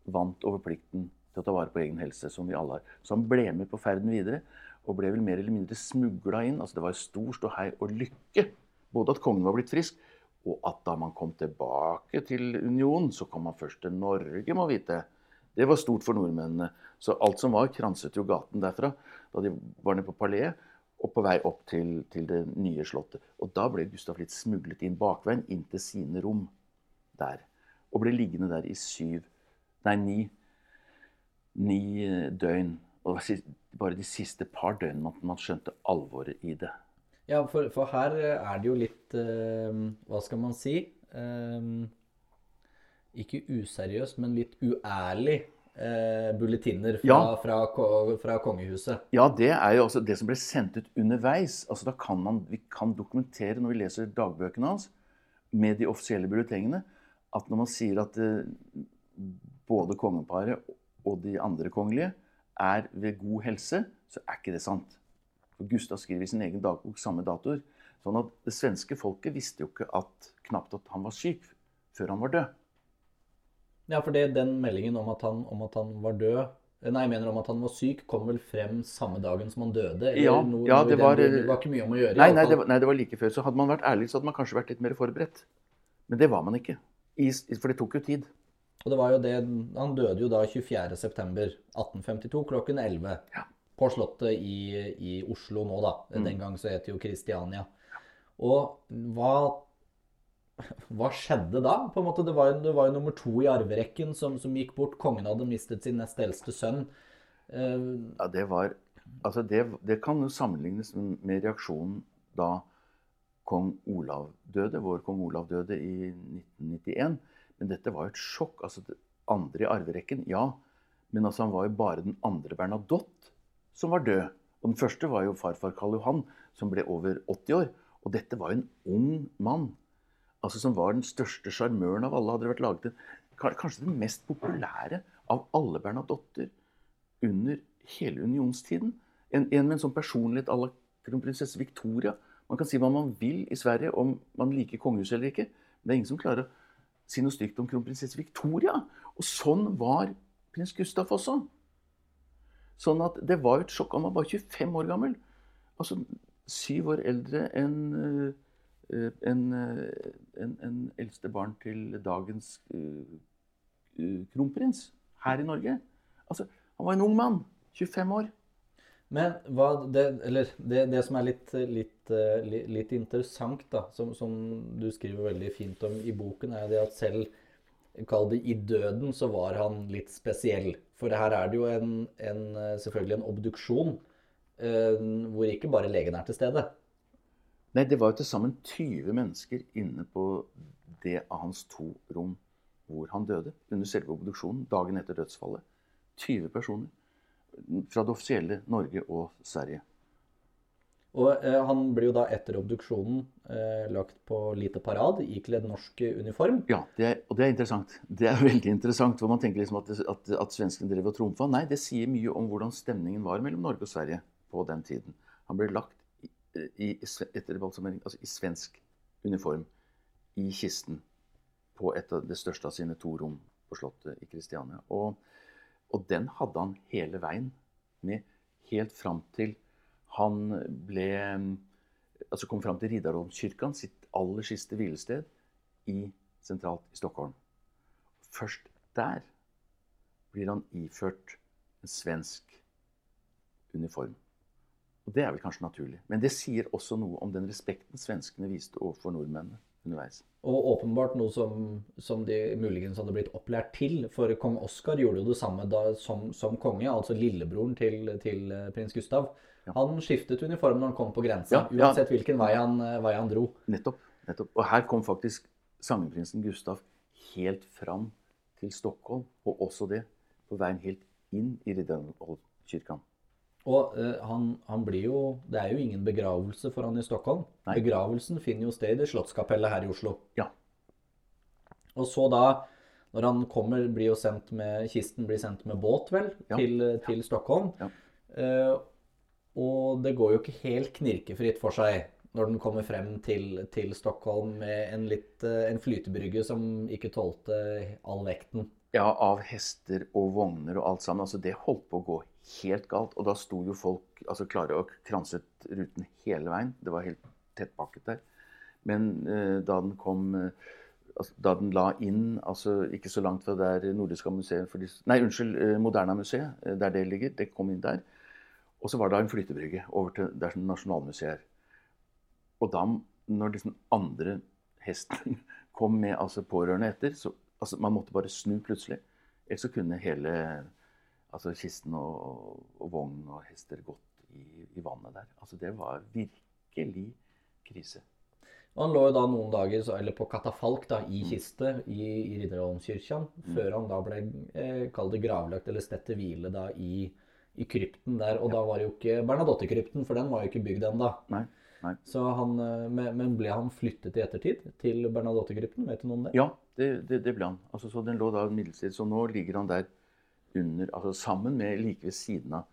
Speaker 2: vant over plikten til å ta vare på egen helse, som vi alle har. Så han ble med på ferden videre, og ble vel mer eller mindre smugla inn. Altså Det var stor ståhei og lykke. Både at kongen var blitt frisk, og at da man kom tilbake til unionen, så kom man først til Norge, må vite. Det var stort for nordmennene. Så alt som var, kranset jo gaten derfra da de var nede på Palais og på vei opp til, til, det nye slottet. Og da ble Gustav litt smuglet inn bakveien, inn til sine rom der. Og ble liggende der i syv, nei, ni, ni døgn. Og bare de siste par døgnene man, man skjønte alvoret i det.
Speaker 1: Ja, for, for, her er det jo litt uh, Hva skal man si? Uh, ikke useriøst, men litt uærlig eh, bulletiner fra, ja. fra, fra, kongehuset.
Speaker 2: Ja, det er jo også det som ble sendt ut underveis. Altså, da kan man, Vi kan dokumentere når vi leser dagbøkene hans med de offisielle bulletingene, at når man sier at eh, både kongeparet og de andre kongelige er ved god helse, så er ikke det sant. For Gustav skriver i sin egen dagbok samme datoer. Sånn at det svenske folket visste jo ikke at, knapt at han var syk før han var død.
Speaker 1: Ja, for det, den meldingen om at, han, om at, han, var død Nei, jeg mener om at han var syk, kom vel frem samme dagen som han døde?
Speaker 2: Ja, noe, ja det, var,
Speaker 1: det var ikke mye om å gjøre?
Speaker 2: Nei, nei det, var, nei, det var like før. Så hadde man vært ærlig, så hadde man kanskje vært litt mer forberedt. Men det var man ikke. For det tok jo tid.
Speaker 1: Og det var jo det, Han døde jo da 24.9.1852 klokken 11. Ja. På Slottet i, i, Oslo nå, da. Den mm. gang så het det jo Kristiania. Og hva hva skjedde da? På en måte, det var, jo nummer to i arverekken som, som, gikk bort. Kongen hadde mistet sin nest eldste sønn.
Speaker 2: Uh, ja, det var Altså, det, det, kan jo sammenlignes med reaksjonen da kong Olav døde. Vår kong Olav døde i 1991. Men dette var jo et sjokk. Altså, det andre i arverekken, ja. Men altså, han var jo bare den andre Bernadotte som var død. Og den første var jo farfar Karl Johan, som ble over 80 år. Og dette var jo en ung mann altså som var den største sjarmøren av alle. hadde det vært laget en, Kanskje den mest populære av alle Bernadotter under hele unionstiden. En, en med en sånn personlighet à la kronprinsesse Victoria. Man kan si hva man vil i Sverige om man liker kongehuset eller ikke. Men det er ingen som klarer å si noe stygt om kronprinsesse Victoria. Og sånn var prins Gustav også. Sånn at det var et sjokk. Han var bare 25 år gammel. Altså syv år eldre enn Eh, en, eh, en, en eldste barn til dagens uh, kronprins her i Norge. Altså, han var en ung mann. 25 år.
Speaker 1: Men hva det, det, det som er litt, litt, litt interessant, da, som, som, du skriver veldig fint om i boken, er det at selv Kall det i døden, så var han litt spesiell. For her er det jo en, en selvfølgelig en obduksjon eh, hvor ikke bare legen er til stede.
Speaker 2: Nei, det var jo til sammen 20 mennesker inne på det av hans to rom hvor han døde under selve obduksjonen dagen etter dødsfallet. 20 personer fra det offisielle Norge og Sverige.
Speaker 1: Og eh, Han blir jo da etter obduksjonen eh, lagt på lite parad, ikledd norsk uniform.
Speaker 2: Ja, det er, og det er interessant. Det er veldig interessant, hvor man tenker liksom at, at, at svenskene drev og trumfa. Nei, det sier mye om hvordan stemningen var mellom Norge og Sverige på den tiden. Han ble lagt i, etter balsamering, altså i svensk uniform i kisten på et av det største av sine to rom på Slottet i Kristiania. Og, og, den hadde han hele veien med, helt fram til han ble Altså kom fram til Riddarholmskirken, sitt aller siste hvilested, i, sentralt i Stockholm. Først der blir han iført en svensk uniform. Og Det er vel kanskje naturlig. Men det sier også noe om den respekten svenskene viste overfor nordmennene underveis.
Speaker 1: Og åpenbart noe som, som, de muligens hadde blitt opplært til. For kong Oskar gjorde jo det samme da, som, som, konge, altså lillebroren til, til eh, prins Gustav. Ja. Han skiftet uniform når han kom på grensa, ja, uansett hvilken vei han, eh, vei han, dro.
Speaker 2: Nettopp, nettopp. Og her kom faktisk sangeprinsen Gustav helt fram til Stockholm, og også det på veien helt inn i Riddarholmskirken.
Speaker 1: Og uh, han, han blir jo Det er jo ingen begravelse for han i Stockholm.
Speaker 2: Nei.
Speaker 1: Begravelsen finner jo sted i Slottskapellet her i Oslo.
Speaker 2: Ja.
Speaker 1: Og så da, når han kommer, blir jo sendt med Kisten blir sendt med båt, vel,
Speaker 2: Ja.
Speaker 1: til, til Stockholm.
Speaker 2: Ja.
Speaker 1: Uh, og det går jo ikke helt knirkefritt for seg når den kommer frem til, til Stockholm med en, litt, eh, en flytebrygge som ikke tålte all vekten.
Speaker 2: Ja, av hester og vogner og alt sammen. Altså, det holdt på å gå helt galt. Og da sto jo folk altså, klare og kranset ruten hele veien. Det var helt tettpakket der. Men eh, da den kom eh, altså, Da den la inn, altså ikke så langt fra der Nordiska museet de, Nei, unnskyld, eh, Moderna-museet, eh, der det ligger. Det kom inn der. Og så var det en flytebrygge over til der som Nasjonalmuseet er. Og da, når disse andre hesten kom med altså pårørende etter, så altså, man måtte bare snu plutselig. Ellers så kunne hele altså, kisten og, og vogn og hester gått i, i vannet der. Altså, det var virkelig krise.
Speaker 1: Han lå jo da noen dager så- eller på katafalk da, i kiste i, i Riddarholmskirken, før han da ble eh, kall gravlagt eller stedt til hvile da i, i krypten der. Og da var det jo ikke Bernadotte-krypten, for den var jo ikke bygd ennå. Eh, men, men ble han flyttet i ettertid til Bernadotte-krypten? Vet du noe om det?
Speaker 2: Ja, det, det, det ble han. Altså, så den lå da midlertidig. Så nå ligger han der under, altså sammen med like ved siden av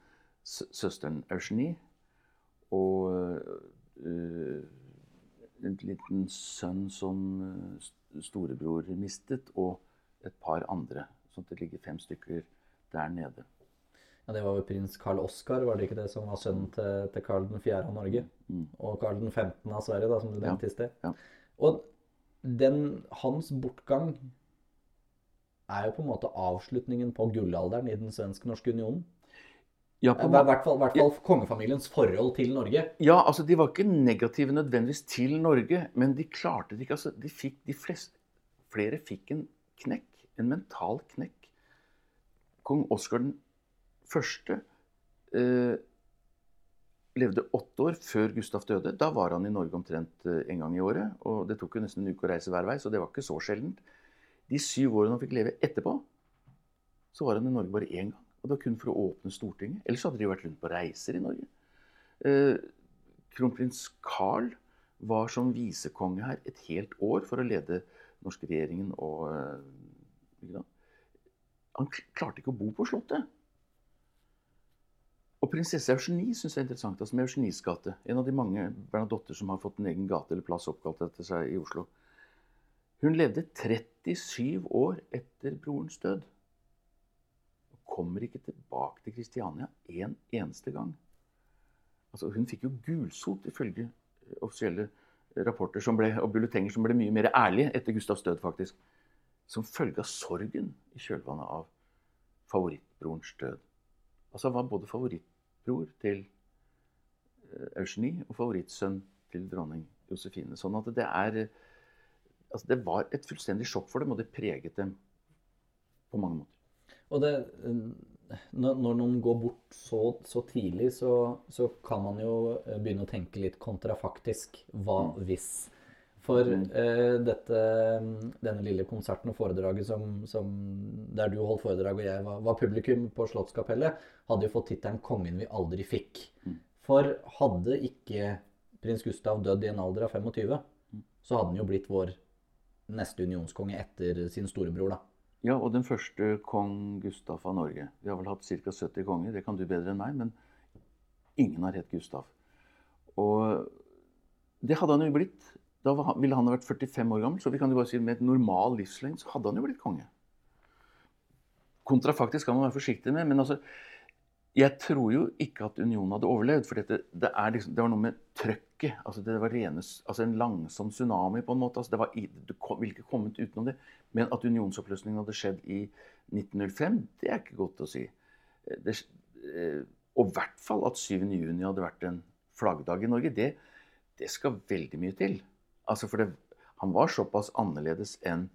Speaker 2: søsteren Eugenie og øh, en liten sønn som øh, storebror mistet, og et par andre. Sånn at det ligger fem stykker der nede.
Speaker 1: Ja, Det var jo prins Karl Oskar, var det ikke det, som var sønnen til, til Karl 4. av Norge?
Speaker 2: Mm.
Speaker 1: Og Karl 15. av Sverige, da, som du nevnte i sted.
Speaker 2: ja.
Speaker 1: Og den, hans bortgang er jo på en måte avslutningen på gullalderen i den svensk-norske unionen.
Speaker 2: Ja,
Speaker 1: I hvert fall, hvert fall kongefamiliens forhold til Norge.
Speaker 2: ja, altså de var ikke negative nødvendigvis til Norge, men de klarte det ikke. Altså, de fikk, de fleste, flere fikk en knekk, en mental knekk. Kong Oskar den første eh, levde åtte år før Gustav døde. Da var han i Norge omtrent eh, en gang i året. Og det tok jo nesten en uke å reise hver vei, så det var ikke så sjeldent. De syv årene han fikk leve etterpå, så var han i Norge bare én gang. Og det var kun for å åpne Stortinget. Ellers hadde de vært rundt på reiser i Norge. Eh, kronprins Carl var som visekonge her et helt år for å lede norske regjeringen og eh. Han klarte ikke å bo på Slottet. Og prinsesse Eugenie syns jeg er interessant. altså med Eugenies gate. En av de mange Bernadotter som har fått en egen gate eller plass oppkalt etter seg i Oslo. Hun levde 37 år etter brorens død. Og kommer ikke tilbake til Kristiania en eneste gang. Altså, hun fikk jo gulsot ifølge eh, offisielle rapporter som ble, og bulletenger som ble mye mer ærlige etter Gustavs død, faktisk. Som følge av sorgen i kjølvannet av favorittbrorens død. Altså han var både favorittbror til eh, Eugenie og favorittsønn til dronning Josefine. Sånn at det er eh, Altså det var et fullstendig sjokk for dem, og det preget dem på mange måter.
Speaker 1: Og det, eh, når, noen går bort så, så tidlig, så, så kan man jo eh, begynne å tenke litt kontrafaktisk. Hva hvis? For eh, dette, denne lille konserten og foredraget som, som, der du holdt foredrag og jeg var, var publikum på Slottskapellet, hadde jo fått tittelen 'Kongen vi aldri fikk'. For hadde ikke prins Gustav dødd i en alder av 25, så hadde han jo blitt vår neste unionskonge etter sin storebror, da.
Speaker 2: Ja, og den første kong Gustav av Norge. Vi har vel hatt ca. 70 konger, det kan du bedre enn meg, men ingen har hett Gustav. Og det hadde han jo blitt. Da ville han ha vært 45 år gammel, så vi kan jo bare si med et normal livslengd så hadde han jo blitt konge. Kontrafaktisk kan man være forsiktig med, men altså Jeg tror jo ikke at unionen hadde overlevd. For dette, det, liksom, det var noe med trøkket. altså Det var rene, altså en langsom tsunami, på en måte. altså det var, Du kom, ville ikke kommet utenom det. Men at unionsoppløsningen hadde skjedd i 1905, det er ikke godt å si. Eh, Det, eh, og i hvert fall at 7. juni hadde vært en flaggdag i Norge, det, det skal veldig mye til. Altså for det, han var såpass annerledes enn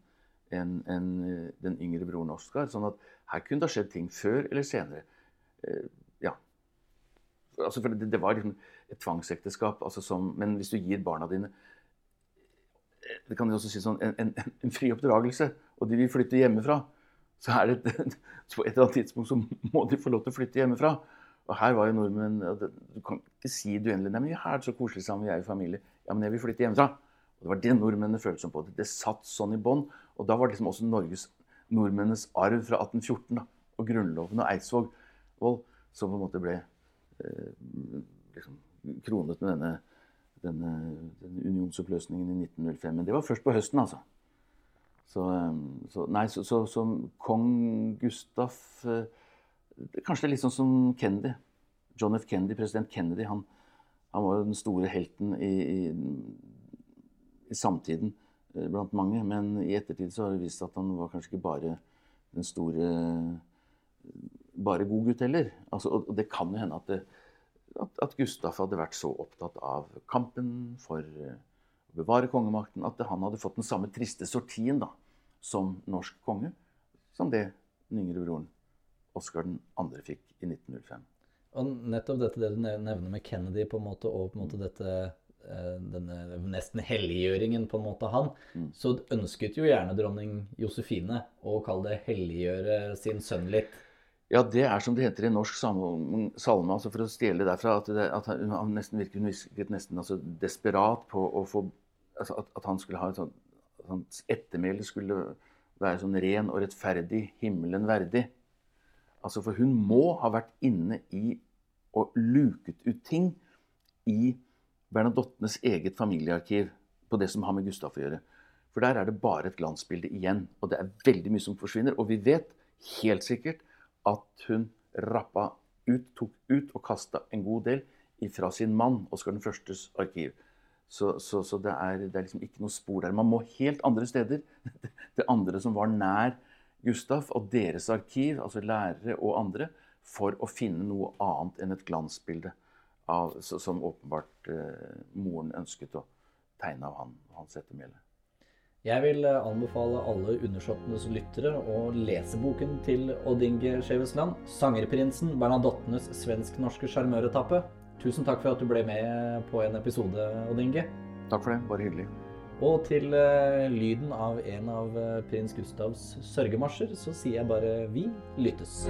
Speaker 2: en, enn, eh, den yngre broren Oskar. Sånn at her kunne det ha skjedd ting før eller senere. Ja. Altså for det, det var liksom et tvangsekteskap. Altså som, men hvis du gir barna dine det kan jeg også si sånn, en, en, en fri oppdragelse, og de vil flytte hjemmefra, så er det et, på et eller annet tidspunkt så må de få lov til å flytte hjemmefra. Og her var jo nordmenn Du kan ikke si det uendelig. Nei, men her er det så koselig sammen, vi er jo familie. Ja, men jeg vil flytte hjemmefra. Og det var det nordmennene følte som på det. Det satt sånn i bånd. Og da var det liksom også Norges, nordmennenes arv fra 1814 da, og Grunnloven og Eidsvåg som på en måte ble eh, liksom, kronet med denne, denne, denne, unionsoppløsningen i 1905. Men det var først på høsten, altså. Så, eh, så nei, så, så, så kong Gustaf eh, Kanskje det er litt sånn som Kennedy. John F. Kennedy, president Kennedy. Han, han var jo den store helten i, i, i, samtiden eh, blant mange. Men i ettertid så har det vist at han var kanskje ikke bare den store bare god gutt heller. Altså, og det kan jo hende at, det, at, at, Gustaf hadde vært så opptatt av kampen for å bevare kongemakten at han hadde fått den samme triste sortien da, som norsk konge som det den yngre broren Oskar 2. fikk i 1905.
Speaker 1: Og nettopp dette det du nevner med Kennedy på en måte, og på en måte dette eh, denne nesten helliggjøringen på en måte av han, mm. så ønsket jo gjerne dronning Josefine å kalle det helliggjøre sin sønn litt.
Speaker 2: Ja, det er som det heter i norsk salme, altså for å stjele derfra, at, det, at han nesten virket, virket nesten altså, desperat på å få altså, at, at, han skulle ha et sånt Hans ettermæle skulle være sånn ren og rettferdig, himmelen verdig. Altså, For hun må ha vært inne i og luket ut ting i Bernadottenes eget familiearkiv på det som har med Gustaf å gjøre. For der er det bare et glansbilde igjen. Og det er veldig mye som forsvinner. Og vi vet helt sikkert at hun rappa ut, tok ut og kasta en god del fra sin mann, Oskar den førstes arkiv. Så, så, så det, er, det, er, liksom ikke noe spor der. Man må helt andre steder. Det andre som var nær Gustaf og deres arkiv, altså lærere og andre, for å finne noe annet enn et glansbilde av, som åpenbart eh, moren ønsket å tegne av han, hans ettermæle.
Speaker 1: Jeg vil eh, anbefale alle Undersåttenes lyttere å lese boken til Odd Inge Skjevesland. 'Sangerprinsen Bernadottenes svensk-norske sjarmøretappe'. Tusen takk for at du ble med på en episode, Odd Inge.
Speaker 2: Takk for det. Bare hyggelig.
Speaker 1: Og til uh, lyden av en av uh, prins Gustavs sørgemarsjer så sier jeg bare 'vi lyttes'.